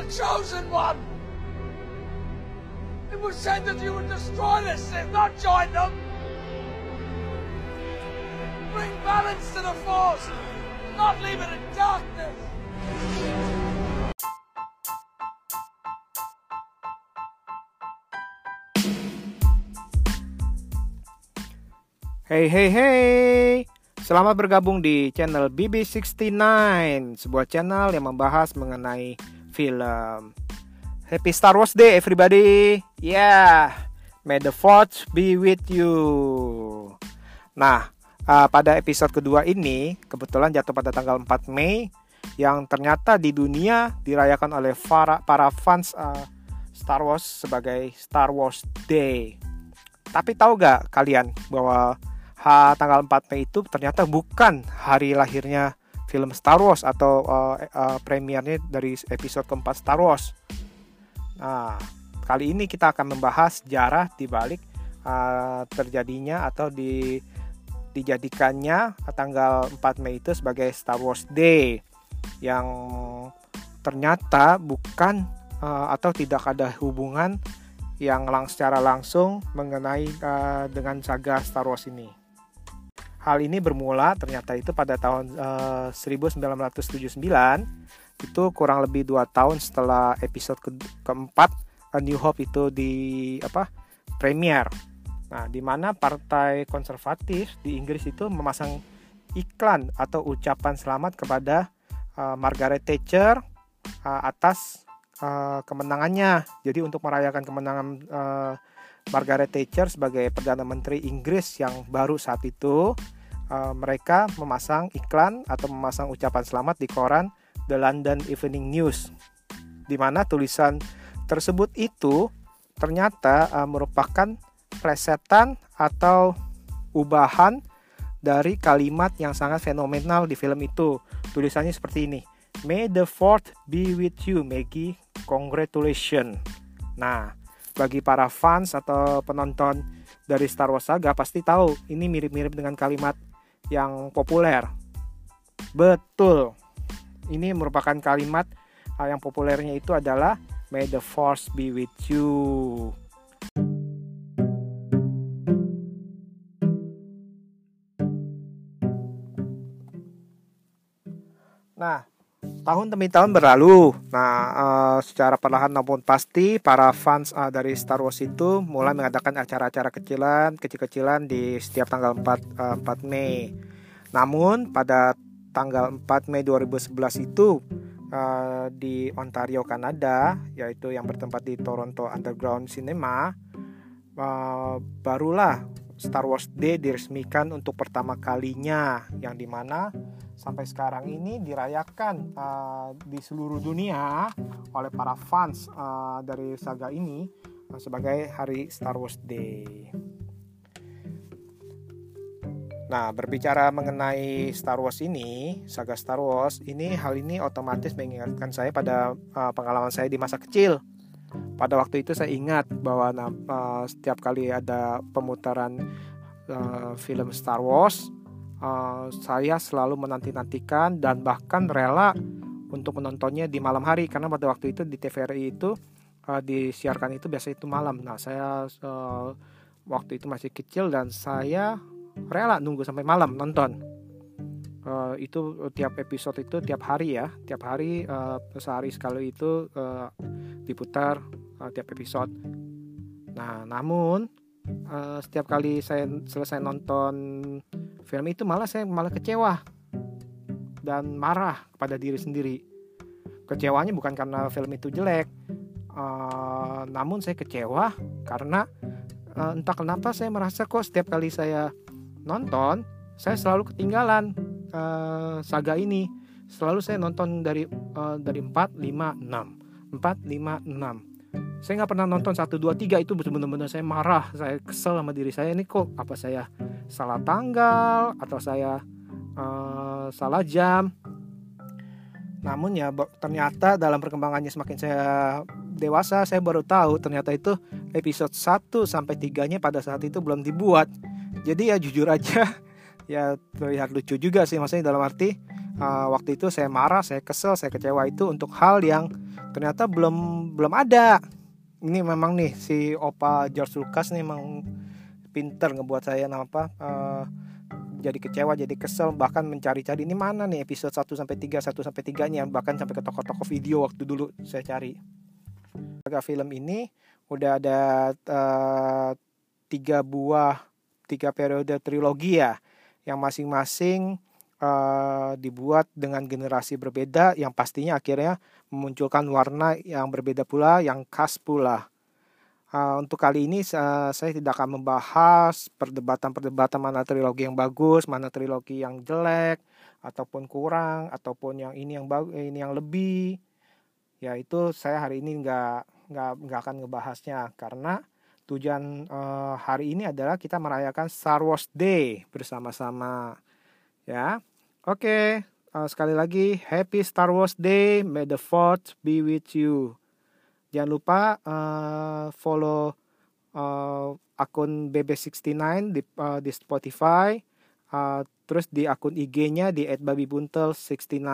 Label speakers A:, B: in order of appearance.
A: the chosen one. It was said that you would destroy the Sith, not join them. Bring balance to the Force, not leave it in darkness.
B: Hey hey hey Selamat bergabung di channel BB69 Sebuah channel yang membahas mengenai film. Happy Star Wars Day everybody. Yeah. May the force be with you. Nah uh, pada episode kedua ini Kebetulan jatuh pada tanggal 4 Mei Yang ternyata di dunia dirayakan oleh para, para fans uh, Star Wars sebagai Star Wars Day. Tapi tahu gak kalian bahwa H tanggal 4 Mei itu ternyata bukan hari lahirnya film Star Wars atau uh, uh, premiernya dari episode keempat Star Wars. Nah, kali ini kita akan membahas sejarah di balik uh, terjadinya atau di dijadikannya tanggal 4 Mei itu sebagai Star Wars Day yang ternyata bukan uh, atau tidak ada hubungan yang lang secara langsung mengenai uh, dengan saga Star Wars ini. Hal ini bermula ternyata itu pada tahun uh, 1979 itu kurang lebih dua tahun setelah episode ke keempat A New Hope itu di apa premier. Nah, di mana partai konservatif di Inggris itu memasang iklan atau ucapan selamat kepada uh, Margaret Thatcher uh, atas uh, kemenangannya. Jadi untuk merayakan kemenangan uh, Margaret Thatcher sebagai perdana menteri Inggris yang baru saat itu uh, mereka memasang iklan atau memasang ucapan selamat di koran The London Evening News di mana tulisan tersebut itu ternyata uh, merupakan presetan atau ubahan dari kalimat yang sangat fenomenal di film itu. Tulisannya seperti ini. May the fourth be with you, Maggie. Congratulations. Nah, bagi para fans atau penonton dari Star Wars Saga pasti tahu ini mirip-mirip dengan kalimat yang populer. Betul. Ini merupakan kalimat uh, yang populernya itu adalah May the Force be with you. Nah, tahun demi tahun berlalu. Nah, uh, secara perlahan maupun pasti para fans uh, dari Star Wars itu mulai mengadakan acara-acara kecilan, kecil-kecilan di setiap tanggal 4 uh, 4 Mei. Namun pada tanggal 4 Mei 2011 itu uh, di Ontario, Kanada, yaitu yang bertempat di Toronto Underground Cinema, uh, barulah Star Wars Day diresmikan untuk pertama kalinya yang di mana sampai sekarang ini dirayakan uh, di seluruh dunia oleh para fans uh, dari saga ini uh, sebagai hari Star Wars Day. Nah, berbicara mengenai Star Wars ini, saga Star Wars, ini hal ini otomatis mengingatkan saya pada uh, pengalaman saya di masa kecil. Pada waktu itu saya ingat bahwa uh, setiap kali ada pemutaran uh, film Star Wars, uh, saya selalu menanti-nantikan dan bahkan rela untuk menontonnya di malam hari karena pada waktu itu di TVRI itu uh, disiarkan itu biasa itu malam. Nah, saya uh, waktu itu masih kecil dan saya rela nunggu sampai malam nonton. Uh, itu tiap episode itu tiap hari ya, tiap hari uh, sehari sekali itu uh, diputar uh, tiap episode. Nah, namun uh, setiap kali saya selesai nonton film itu malah saya malah kecewa dan marah kepada diri sendiri. Kecewanya bukan karena film itu jelek, uh, namun saya kecewa karena uh, entah kenapa saya merasa kok setiap kali saya nonton saya selalu ketinggalan uh, saga ini. Selalu saya nonton dari uh, dari 4 5 6. 4 5 6. Saya nggak pernah nonton 1 2 3 itu benar-benar saya marah, saya kesel sama diri saya ini kok apa saya salah tanggal atau saya uh, salah jam. Namun ya ternyata dalam perkembangannya semakin saya dewasa saya baru tahu ternyata itu episode 1 sampai 3-nya pada saat itu belum dibuat. Jadi ya jujur aja ya terlihat lucu juga sih maksudnya dalam arti uh, waktu itu saya marah saya kesel saya kecewa itu untuk hal yang ternyata belum belum ada ini memang nih si opa George Lucas nih memang pinter ngebuat saya apa uh, jadi kecewa, jadi kesel, bahkan mencari-cari ini mana nih episode 1 sampai 3, 1 sampai 3-nya, bahkan sampai ke toko-toko video waktu dulu saya cari. Harga film ini udah ada uh, tiga buah tiga periode trilogi ya yang masing-masing uh, dibuat dengan generasi berbeda yang pastinya akhirnya memunculkan warna yang berbeda pula, yang khas pula. Uh, untuk kali ini uh, saya tidak akan membahas perdebatan-perdebatan mana trilogi yang bagus, mana trilogi yang jelek, ataupun kurang, ataupun yang ini yang bagus, ini yang lebih. Ya itu saya hari ini nggak nggak nggak akan ngebahasnya karena tujuan uh, hari ini adalah kita merayakan Star Wars Day bersama-sama. Ya, Oke, okay, uh, sekali lagi Happy Star Wars Day. May the Fourth be with you. Jangan lupa uh, follow uh, akun BB69 di, uh, di Spotify, uh, terus di akun IG-nya di @babibuntel69.